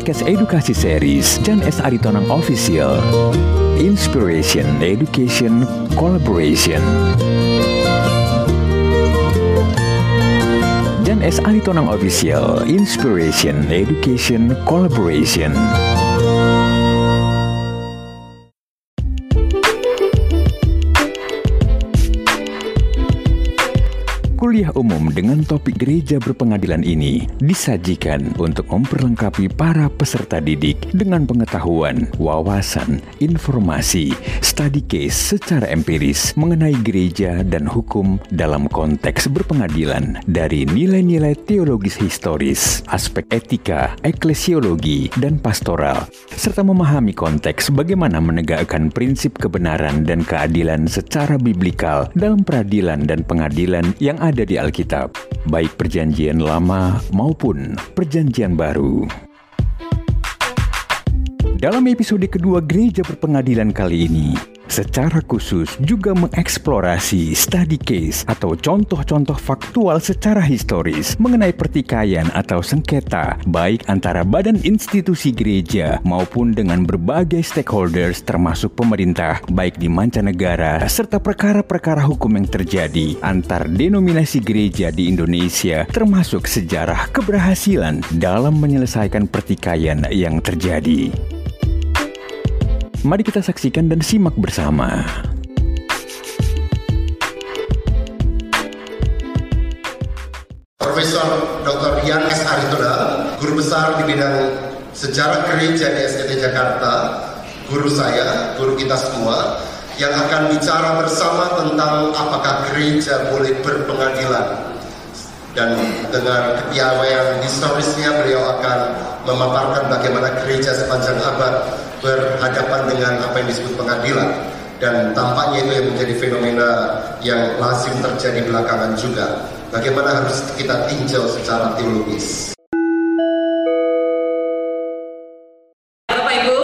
podcast edukasi series Jan S. Aritonang Official. Inspiration, Education, Collaboration. Jan S. Aritonang Official, Inspiration, Education, Collaboration. Kuliah umum dengan topik gereja berpengadilan ini disajikan untuk memperlengkapi para peserta didik dengan pengetahuan, wawasan, informasi, study case secara empiris mengenai gereja dan hukum dalam konteks berpengadilan dari nilai-nilai teologis historis, aspek etika, eklesiologi, dan pastoral, serta memahami konteks bagaimana menegakkan prinsip kebenaran dan keadilan secara biblikal dalam peradilan dan pengadilan yang ada di Alkitab, baik Perjanjian Lama maupun Perjanjian Baru. Dalam episode kedua Gereja Berpengadilan kali ini, secara khusus juga mengeksplorasi study case atau contoh-contoh faktual secara historis mengenai pertikaian atau sengketa baik antara badan institusi gereja maupun dengan berbagai stakeholders termasuk pemerintah baik di mancanegara serta perkara-perkara hukum yang terjadi antar denominasi gereja di Indonesia termasuk sejarah keberhasilan dalam menyelesaikan pertikaian yang terjadi. Mari kita saksikan dan simak bersama. Profesor Dr. Ian S. Aritona, guru besar di bidang sejarah gereja di SDT Jakarta, guru saya, guru kita semua, yang akan bicara bersama tentang apakah gereja boleh berpengadilan. Dan dengan kepiawaian historisnya beliau akan memaparkan bagaimana gereja sepanjang abad berhadapan dengan apa yang disebut pengadilan dan tampaknya itu yang menjadi fenomena yang lazim terjadi belakangan juga. Bagaimana harus kita tinjau secara teologis. Bapak Ibu,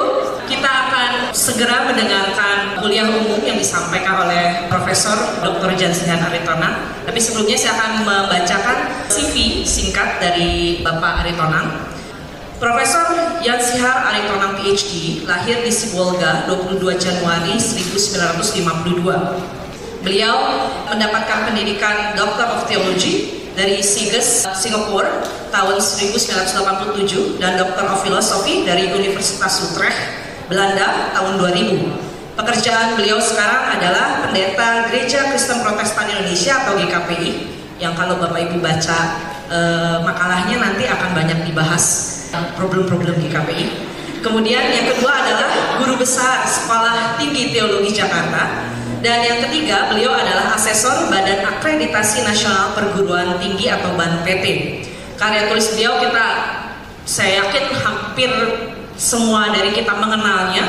kita akan segera mendengarkan kuliah umum yang disampaikan oleh Profesor Dr. Jansihan Aritonang. Tapi sebelumnya saya akan membacakan CV singkat dari Bapak Aritonang. Profesor Yansihar Aritonang PhD lahir di Sibolga 22 Januari 1952. Beliau mendapatkan pendidikan Doctor of Theology dari SIGES Singapura tahun 1987 dan Doctor of Philosophy dari Universitas Utrecht Belanda tahun 2000. Pekerjaan beliau sekarang adalah pendeta Gereja Kristen Protestan Indonesia atau GKPI yang kalau Bapak Ibu baca eh, makalahnya nanti akan banyak dibahas problem-problem GKPI. Kemudian yang kedua adalah guru besar Sekolah Tinggi Teologi Jakarta. Dan yang ketiga, beliau adalah asesor Badan Akreditasi Nasional Perguruan Tinggi atau BANPT. Karya tulis beliau kita, saya yakin hampir semua dari kita mengenalnya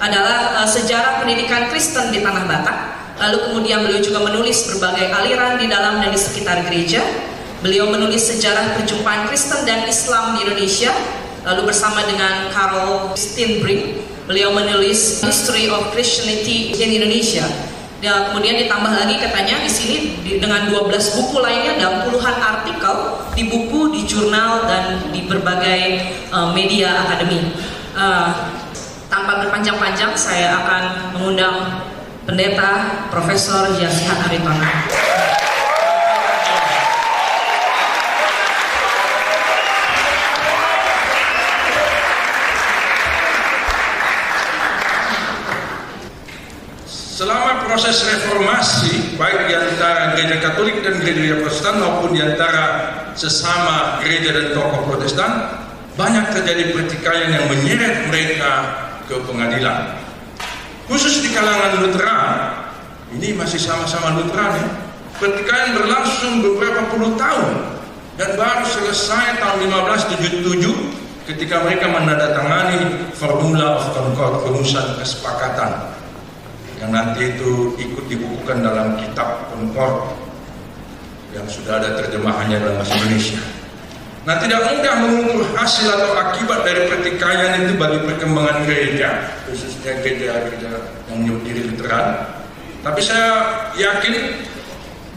adalah uh, sejarah pendidikan Kristen di Tanah Batak. Lalu kemudian beliau juga menulis berbagai aliran di dalam dan di sekitar gereja, Beliau menulis sejarah perjumpaan Kristen dan Islam di Indonesia, lalu bersama dengan Carl Steinbrink, beliau menulis History of Christianity in Indonesia. Dan kemudian ditambah lagi katanya di sini dengan 12 buku lainnya dan puluhan artikel di buku, di jurnal dan di berbagai uh, media akademi. Uh, tanpa berpanjang-panjang saya akan mengundang pendeta Profesor Yasihan Aritona. Proses reformasi baik di antara gereja Katolik dan gereja Protestan maupun di antara sesama gereja dan tokoh Protestan banyak terjadi pertikaian yang menyeret mereka ke pengadilan. Khusus di kalangan Lutheran, ini masih sama-sama Lutheran ya. Pertikaian berlangsung beberapa puluh tahun dan baru selesai tahun 1577 ketika mereka menandatangani Formula of Concord, rumusan kesepakatan yang nanti itu ikut dibukukan dalam kitab Concord yang sudah ada terjemahannya dalam bahasa Indonesia. Nah tidak mudah mengukur hasil atau akibat dari pertikaian itu bagi perkembangan gereja, khususnya gereja-gereja yang menyebut diri Lutheran. Tapi saya yakin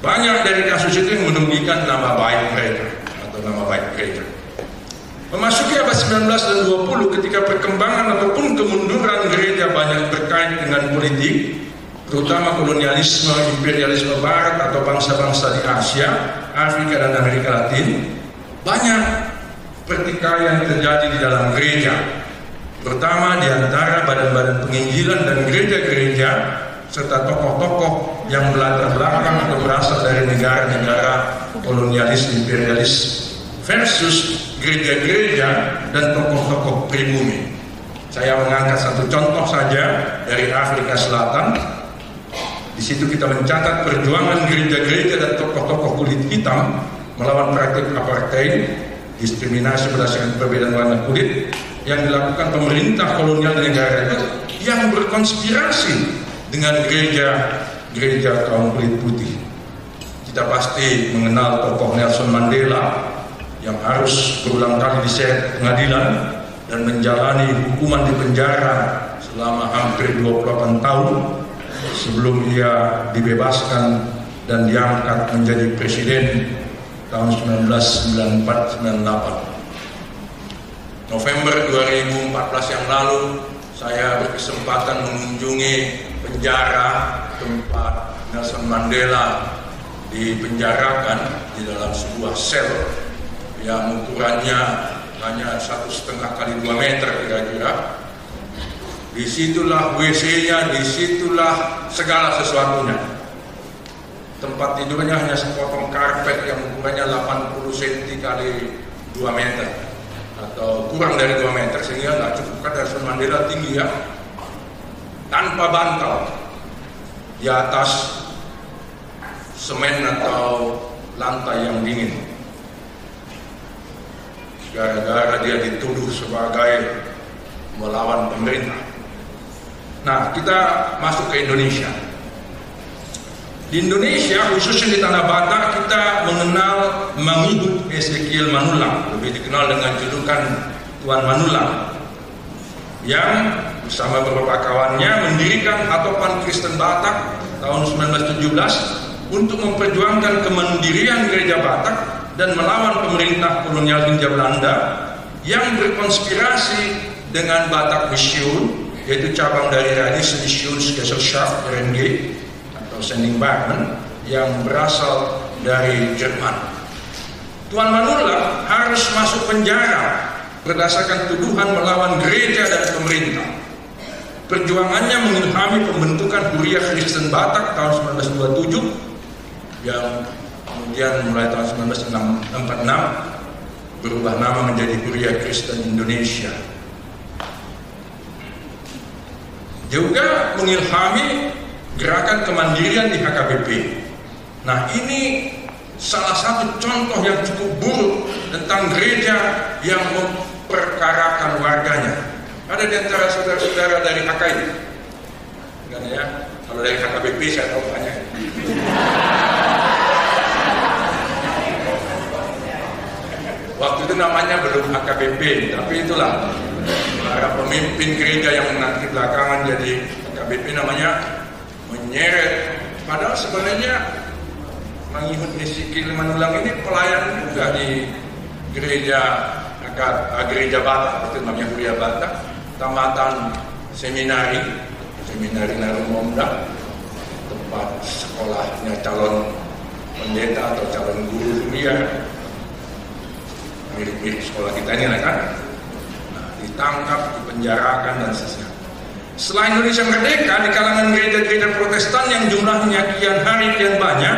banyak dari kasus itu yang menunjukkan nama baik mereka atau nama baik gereja. Memasuki abad 19 dan 20 ketika perkembangan ataupun kemunduran gereja banyak berkait dengan politik, terutama kolonialisme, imperialisme barat atau bangsa-bangsa di Asia, Afrika dan Amerika Latin, banyak pertikaian terjadi di dalam gereja, terutama di antara badan-badan penginjilan dan gereja-gereja serta tokoh-tokoh yang berlatar belakang atau berasal dari negara-negara kolonialis imperialis versus gereja-gereja dan tokoh-tokoh pribumi. Saya mengangkat satu contoh saja dari Afrika Selatan. Di situ kita mencatat perjuangan gereja-gereja dan tokoh-tokoh kulit hitam melawan praktik apartheid, diskriminasi berdasarkan perbedaan warna kulit yang dilakukan pemerintah kolonial negara itu yang berkonspirasi dengan gereja-gereja kaum kulit putih. Kita pasti mengenal tokoh Nelson Mandela yang harus berulang kali diseret pengadilan dan menjalani hukuman di penjara selama hampir 28 tahun sebelum ia dibebaskan dan diangkat menjadi presiden tahun 1994-98. November 2014 yang lalu saya berkesempatan mengunjungi penjara tempat Nelson Mandela dipenjarakan di dalam sebuah sel yang ukurannya hanya satu setengah kali dua meter kira-kira. Di situlah WC-nya, di situlah segala sesuatunya. Tempat tidurnya hanya sepotong karpet yang ukurannya 80 cm kali 2 meter. Atau kurang dari 2 meter sehingga nggak cukup. Kan Nelson Mandela tinggi ya. Tanpa bantal. Di atas semen atau lantai yang dingin gara-gara dia dituduh sebagai melawan pemerintah. Nah, kita masuk ke Indonesia. Di Indonesia, khususnya di Tanah Batak, kita mengenal Mangibut Ezekiel Manulang, lebih dikenal dengan julukan Tuan Manulang, yang bersama beberapa kawannya mendirikan Hatopan Kristen Batak tahun 1917 untuk memperjuangkan kemandirian gereja Batak dan melawan pemerintah kolonial Hindia Belanda yang berkonspirasi dengan Batak Mission yaitu cabang dari Radis Missionsgesellschaft RNG atau Sending Barman yang berasal dari Jerman. Tuan Manula harus masuk penjara berdasarkan tuduhan melawan gereja dan pemerintah. Perjuangannya mengilhami pembentukan Huria Kristen Batak tahun 1927 yang kemudian mulai tahun 1946 berubah nama menjadi Kuria Kristen Indonesia. Juga mengilhami gerakan kemandirian di HKBP. Nah ini salah satu contoh yang cukup buruk tentang gereja yang memperkarakan warganya. Ada di antara saudara-saudara dari HKI? Enggak ya? Kalau dari HKBP saya tahu banyak. Waktu itu namanya belum AKBP, tapi itulah para pemimpin gereja yang nanti belakangan jadi AKBP namanya menyeret. Padahal sebenarnya Mangihut Nisikil Manulang ini pelayan juga di gereja gereja Batak, itu namanya Kuria Batak, tamatan seminari, seminari Narumomda, tempat sekolahnya calon pendeta atau calon guru kuliah mirip-mirip sekolah kita. Ini kan nah, ditangkap, dipenjarakan dan seterusnya setelah Indonesia merdeka di kalangan gereja-gereja protestan yang jumlahnya kian hari kian banyak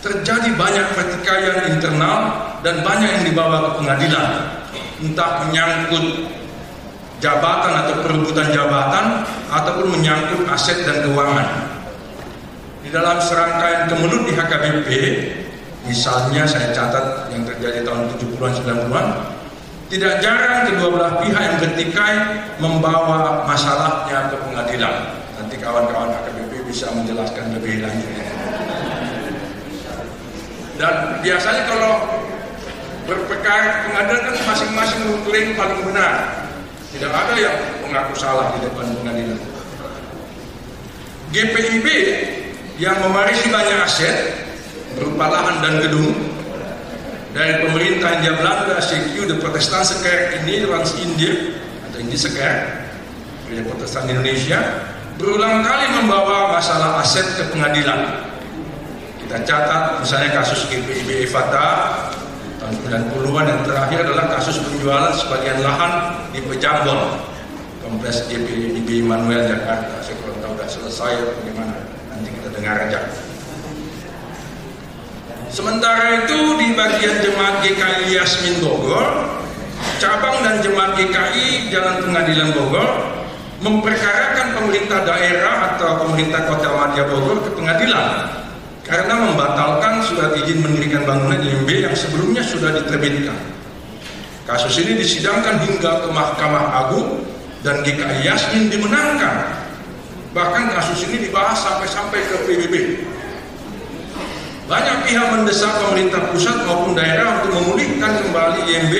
terjadi banyak pertikaian internal dan banyak yang dibawa ke pengadilan. Entah menyangkut jabatan atau perebutan jabatan ataupun menyangkut aset dan keuangan. Di dalam serangkaian kemelut di HKBP Misalnya saya catat yang terjadi tahun 70-an 90-an tidak jarang kedua belah pihak yang bertikai membawa masalahnya ke pengadilan. Nanti kawan-kawan AKBP bisa menjelaskan lebih lanjut. Dan biasanya kalau berperkara pengadilan kan masing-masing mengklaim paling benar. Tidak ada yang mengaku salah di depan pengadilan. GPIB yang memarisi banyak aset berupa lahan dan gedung dari pemerintah India Belanda CQ de Protestant Kerk ini Trans India atau India Seker Gereja Protestan Indonesia berulang kali membawa masalah aset ke pengadilan. Kita catat misalnya kasus GPIB Fata tahun 90-an yang terakhir adalah kasus penjualan sebagian lahan di Pejambon. Kompleks GPIB Immanuel Jakarta saya kurang tahu sudah selesai bagaimana? Nanti kita dengar aja Sementara itu di bagian jemaat GKI Yasmin Bogor, cabang dan jemaat GKI Jalan Pengadilan Bogor memperkarakan pemerintah daerah atau pemerintah Kota Madya Bogor ke pengadilan karena membatalkan surat izin mendirikan bangunan IMB yang sebelumnya sudah diterbitkan. Kasus ini disidangkan hingga ke Mahkamah Agung dan GKI Yasmin dimenangkan. Bahkan kasus ini dibahas sampai-sampai ke PBB. Banyak pihak mendesak pemerintah pusat maupun daerah untuk memulihkan kembali IMB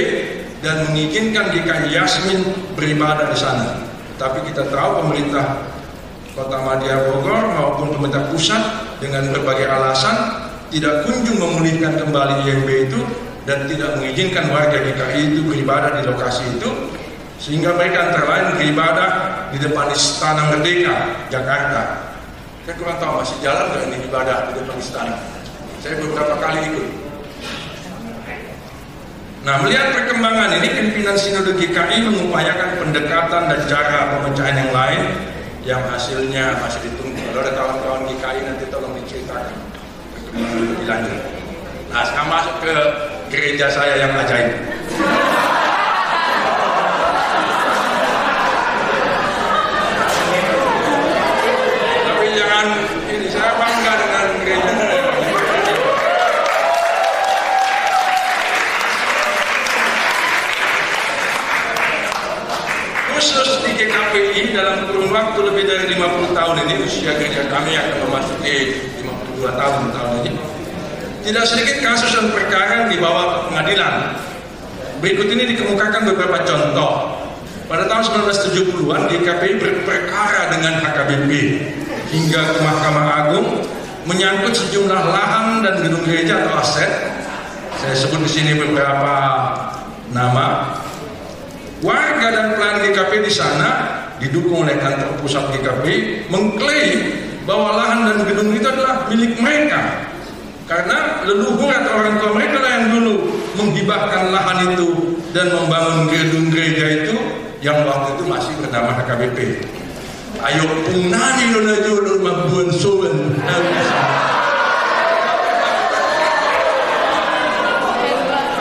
dan mengizinkan GKI Yasmin beribadah di sana. Tapi kita tahu pemerintah Kota Madya Bogor maupun pemerintah pusat dengan berbagai alasan tidak kunjung memulihkan kembali IMB itu dan tidak mengizinkan warga GKI itu beribadah di lokasi itu sehingga mereka antara lain beribadah di depan Istana Merdeka Jakarta. Saya kurang tahu masih jalan nggak ini ibadah di depan istana. Saya beberapa kali ikut. Nah, melihat perkembangan ini, pimpinan Sinode GKI mengupayakan pendekatan dan cara pemecahan yang lain yang hasilnya masih ditunggu. Kalau ada kawan-kawan GKI nanti tolong diceritakan perkembangan lebih lanjut. Nah, sekarang masuk ke gereja saya yang ajaib. Tapi jangan ini saya bangga dengan gereja saya. khusus di Dalam kurun waktu lebih dari 50 tahun ini usia gereja kami akan memasuki 52 tahun tahun ini tidak sedikit kasus dan perkara yang dibawa ke pengadilan. Berikut ini dikemukakan beberapa contoh. Pada tahun 1970-an GKPI berperkara dengan HKBP hingga ke Mahkamah Agung menyangkut sejumlah lahan dan gedung gereja atau aset. Saya sebut di sini beberapa nama. Warga dan pelayan GKP di sana didukung oleh kantor pusat GKP mengklaim bahwa lahan dan gedung itu adalah milik mereka karena leluhur atau orang tua mereka lah yang dulu menghibahkan lahan itu dan membangun gedung gereja itu yang waktu itu masih bernama HKBP. Ayo punani nona jodoh mabuan sowen.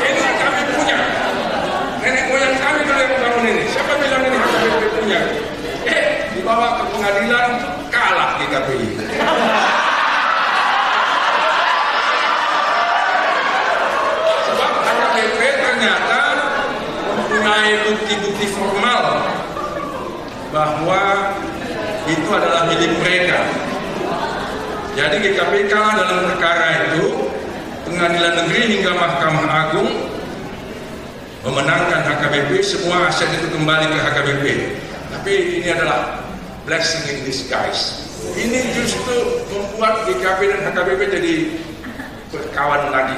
Ini kami punya. Nenek moyang kami dulu yang bangun ini. Siapa bilang ini HKBP punya? Eh, dibawa ke pengadilan kalah di KPI. Sebab HKBP ternyata mempunyai bukti-bukti formal bahwa itu adalah milik mereka. Jadi kalah dalam perkara itu, pengadilan negeri hingga Mahkamah Agung memenangkan HKBP, semua aset itu kembali ke HKBP. Tapi ini adalah blessing in disguise. Ini justru membuat GKP dan HKBP jadi berkawan lagi.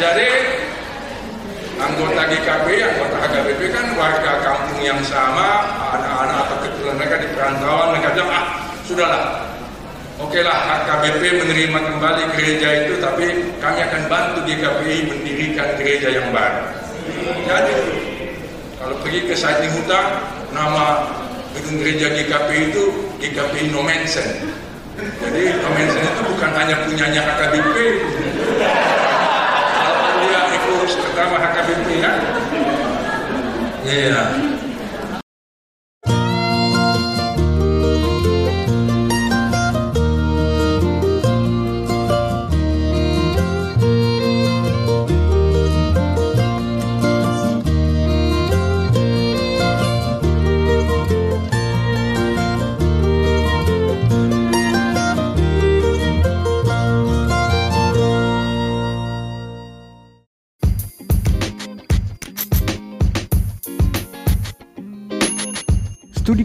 Jadi anggota GKP, anggota HKBP kan warga kampung yang sama, anak-anak atau keturunan mereka di perantauan, mereka bilang, ah sudahlah, Oke lah HKBP menerima kembali gereja itu tapi kami akan bantu GKPI mendirikan gereja yang baru. Jadi kalau pergi ke Saiting Huta nama gedung gereja GKPI itu GKPI Nomensen. Jadi Nomensen itu bukan hanya punyanya HKBP. Pertama HKBP ya.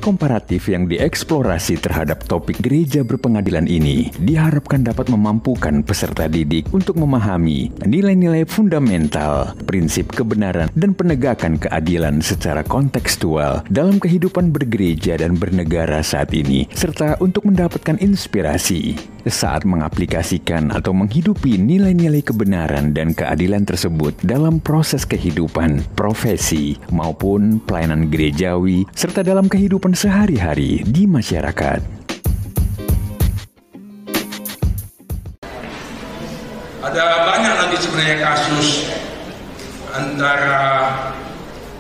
Komparatif yang dieksplorasi terhadap topik gereja berpengadilan ini diharapkan dapat memampukan peserta didik untuk memahami nilai-nilai fundamental, prinsip kebenaran, dan penegakan keadilan secara kontekstual dalam kehidupan bergereja dan bernegara saat ini, serta untuk mendapatkan inspirasi saat mengaplikasikan atau menghidupi nilai-nilai kebenaran dan keadilan tersebut dalam proses kehidupan, profesi, maupun pelayanan gerejawi, serta dalam kehidupan sehari-hari di masyarakat. Ada banyak lagi sebenarnya kasus antara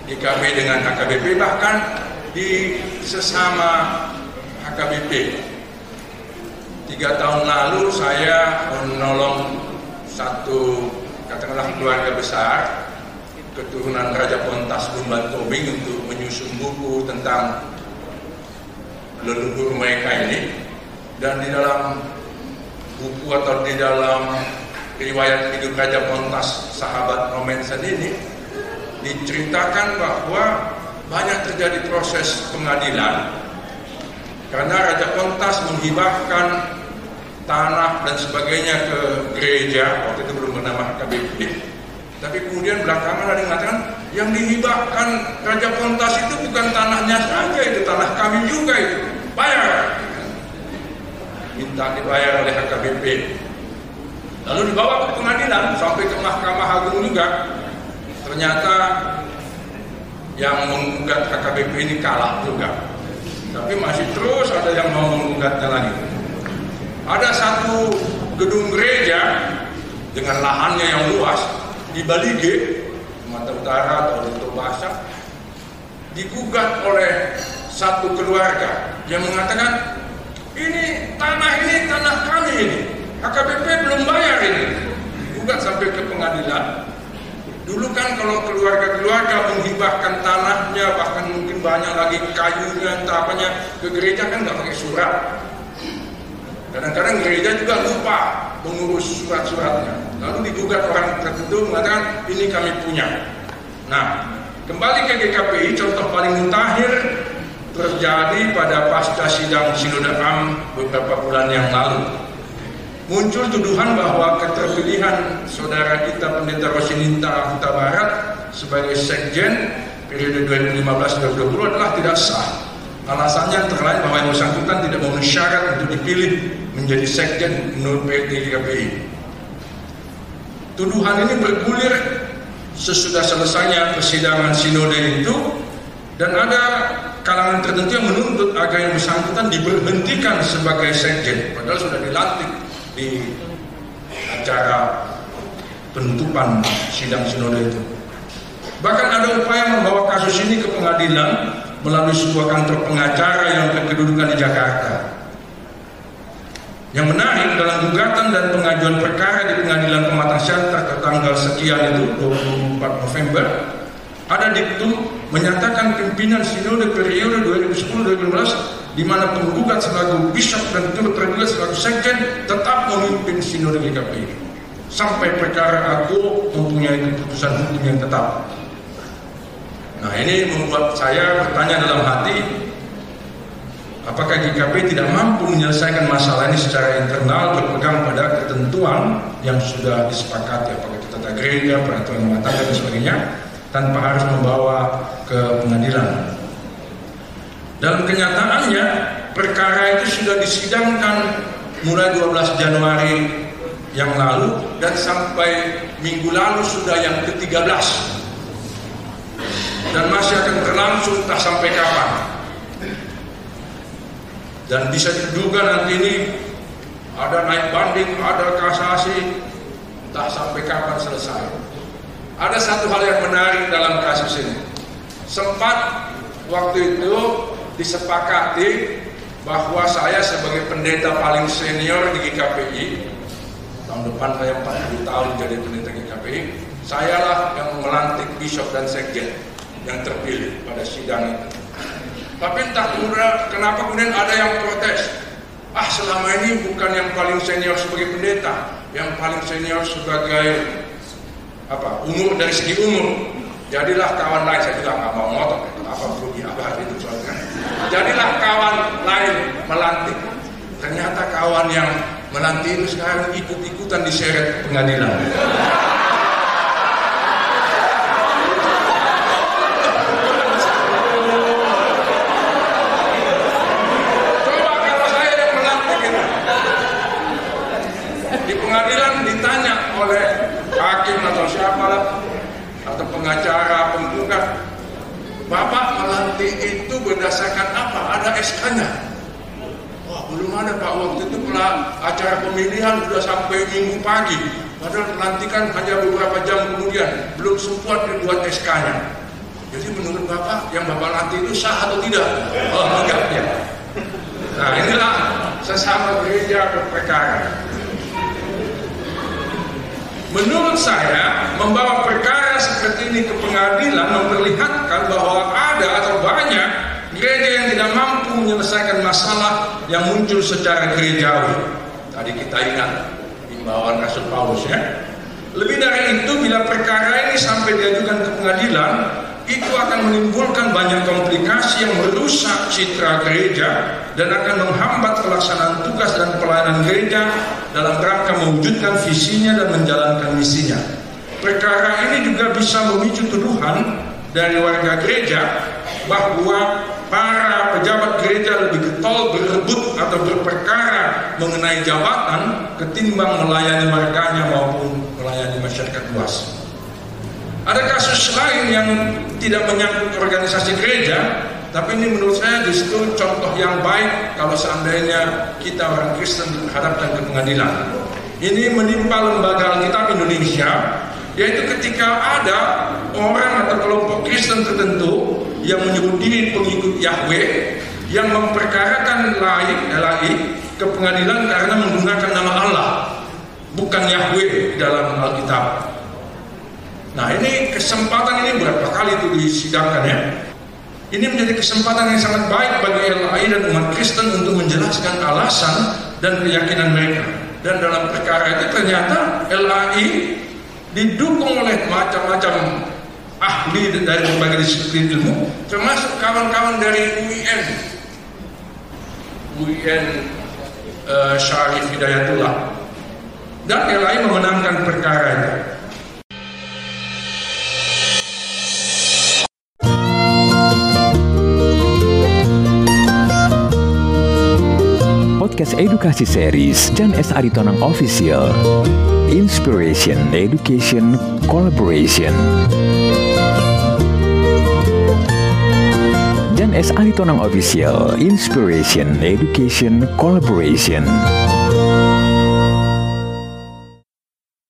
IKB dengan HKBP bahkan di sesama HKBP tiga tahun lalu saya menolong satu katakanlah keluarga besar keturunan Raja Pontas Bumban Tobing untuk menyusun buku tentang leluhur mereka ini. Dan di dalam buku atau di dalam riwayat hidup Raja Pontas sahabat Romensen ini diceritakan bahwa banyak terjadi proses pengadilan. Karena Raja Pontas menghibahkan tanah dan sebagainya ke gereja waktu itu belum bernama KBP tapi kemudian belakangan ada yang mengatakan yang dihibahkan Raja Pontas itu bukan tanahnya saja itu tanah kami juga itu. Bayar. Minta dibayar oleh HKBP lalu dibawa ke pengadilan sampai ke Mahkamah Agung juga. Ternyata yang menggugat HKBP ini kalah juga. Tapi masih terus ada yang mau menggugatnya lagi. Ada satu gedung gereja dengan lahannya yang luas di Balige, Sumatera Utara atau di Tobasa, digugat oleh satu keluarga yang mengatakan ini tanah ini tanah kami ini. HKBP belum bayar ini. Gugat sampai ke pengadilan. Dulu kan kalau keluarga-keluarga menghibahkan tanahnya, bahkan mungkin banyak lagi kayunya, entah apanya, ke gereja kan nggak pakai surat. Kadang-kadang gereja juga lupa mengurus surat-suratnya. Lalu digugat orang tertentu mengatakan ini kami punya. Nah, kembali ke GKPI, contoh paling mutakhir terjadi pada pasca sidang Sinode Am beberapa bulan yang lalu muncul tuduhan bahwa keterpilihan saudara kita Pendeta Rosininta Huta Barat sebagai sekjen periode 2015-2020 adalah tidak sah. Alasannya antara lain bahwa yang bersangkutan tidak memenuhi syarat untuk dipilih menjadi sekjen menurut PT KPI. Tuduhan ini bergulir sesudah selesainya persidangan sinode itu dan ada kalangan tertentu yang menuntut agar yang bersangkutan diberhentikan sebagai sekjen padahal sudah dilantik di acara penutupan sidang sinode itu. Bahkan ada upaya membawa kasus ini ke pengadilan melalui sebuah kantor pengacara yang berkedudukan di Jakarta. Yang menarik dalam gugatan dan pengajuan perkara di pengadilan pematang ke tanggal sekian itu 24 November ada diktum menyatakan pimpinan sinode periode 2010-2015 di mana penggugat selaku bishop dan turut tergugat selaku sekjen tetap memimpin sinode GKP sampai perkara aku mempunyai keputusan hukum yang tetap. Nah ini membuat saya bertanya dalam hati apakah GKP tidak mampu menyelesaikan masalah ini secara internal berpegang pada ketentuan yang sudah disepakati apakah itu tata gereja, peraturan rumah tangga dan sebagainya tanpa harus membawa ke pengadilan. Dalam kenyataannya perkara itu sudah disidangkan mulai 12 Januari yang lalu dan sampai minggu lalu sudah yang ke-13 dan masih akan berlangsung tak sampai kapan dan bisa diduga nanti ini ada naik banding, ada kasasi tak sampai kapan selesai. Ada satu hal yang menarik dalam kasus ini. Sempat waktu itu disepakati bahwa saya sebagai pendeta paling senior di GKPI tahun depan saya 40 tahun jadi pendeta GKPI sayalah yang melantik bishop dan sekjen yang terpilih pada sidang itu tapi entah kenapa kemudian ada yang protes ah selama ini bukan yang paling senior sebagai pendeta yang paling senior sebagai apa umur dari segi umur jadilah kawan lain saya juga nggak mau ngotot apa perlu diabah itu soalnya Jadilah kawan lain melantik. Ternyata kawan yang melantik itu sekarang ikut-ikutan diseret pengadilan. Coba kalau saya yang melantik itu. Di pengadilan ditanya oleh hakim atau siapa lah, atau pengacara, penggugat, Bapak melantik itu berdasarkan SK-nya. Wah belum ada Pak waktu itu pula acara pemilihan sudah sampai minggu pagi. Padahal pelantikan hanya beberapa jam kemudian belum sempat dibuat SK-nya. Jadi menurut Bapak yang Bapak lantik itu sah atau tidak? Oh enggak ya. Nah inilah sesama gereja berperkara. Menurut saya, membawa perkara seperti ini ke pengadilan memperlihatkan bahwa ada atau banyak gereja yang tidak mampu menyelesaikan masalah yang muncul secara gerejawi. Tadi kita ingat imbauan Rasul Paulus ya. Lebih dari itu, bila perkara ini sampai diajukan ke pengadilan, itu akan menimbulkan banyak komplikasi yang merusak citra gereja dan akan menghambat pelaksanaan tugas dan pelayanan gereja dalam rangka mewujudkan visinya dan menjalankan misinya. Perkara ini juga bisa memicu tuduhan dari warga gereja bahwa para pejabat gereja lebih getol berebut atau berperkara mengenai jabatan ketimbang melayani warganya maupun melayani masyarakat luas. Ada kasus lain yang tidak menyangkut organisasi gereja, tapi ini menurut saya justru contoh yang baik kalau seandainya kita orang Kristen dihadapkan ke pengadilan. Ini menimpa lembaga Alkitab Indonesia, yaitu ketika ada orang atau kelompok Kristen tertentu yang menyebut diri pengikut Yahweh yang memperkarakan lain LAI ke pengadilan karena menggunakan nama Allah, bukan Yahweh dalam Alkitab. Nah ini kesempatan ini berapa kali itu disidangkan ya. Ini menjadi kesempatan yang sangat baik bagi LAI dan umat Kristen untuk menjelaskan alasan dan keyakinan mereka. Dan dalam perkara itu ternyata LAI didukung oleh macam-macam ahli dari berbagai disiplin ilmu, termasuk kawan-kawan dari UIN, UIN uh, Syarif Hidayatullah. Dan LAI memenangkan perkara itu. podcast edukasi series Jan S. Aritonang Official. Inspiration, Education, Collaboration. S. Aritonang Official. Inspiration, Education, Collaboration.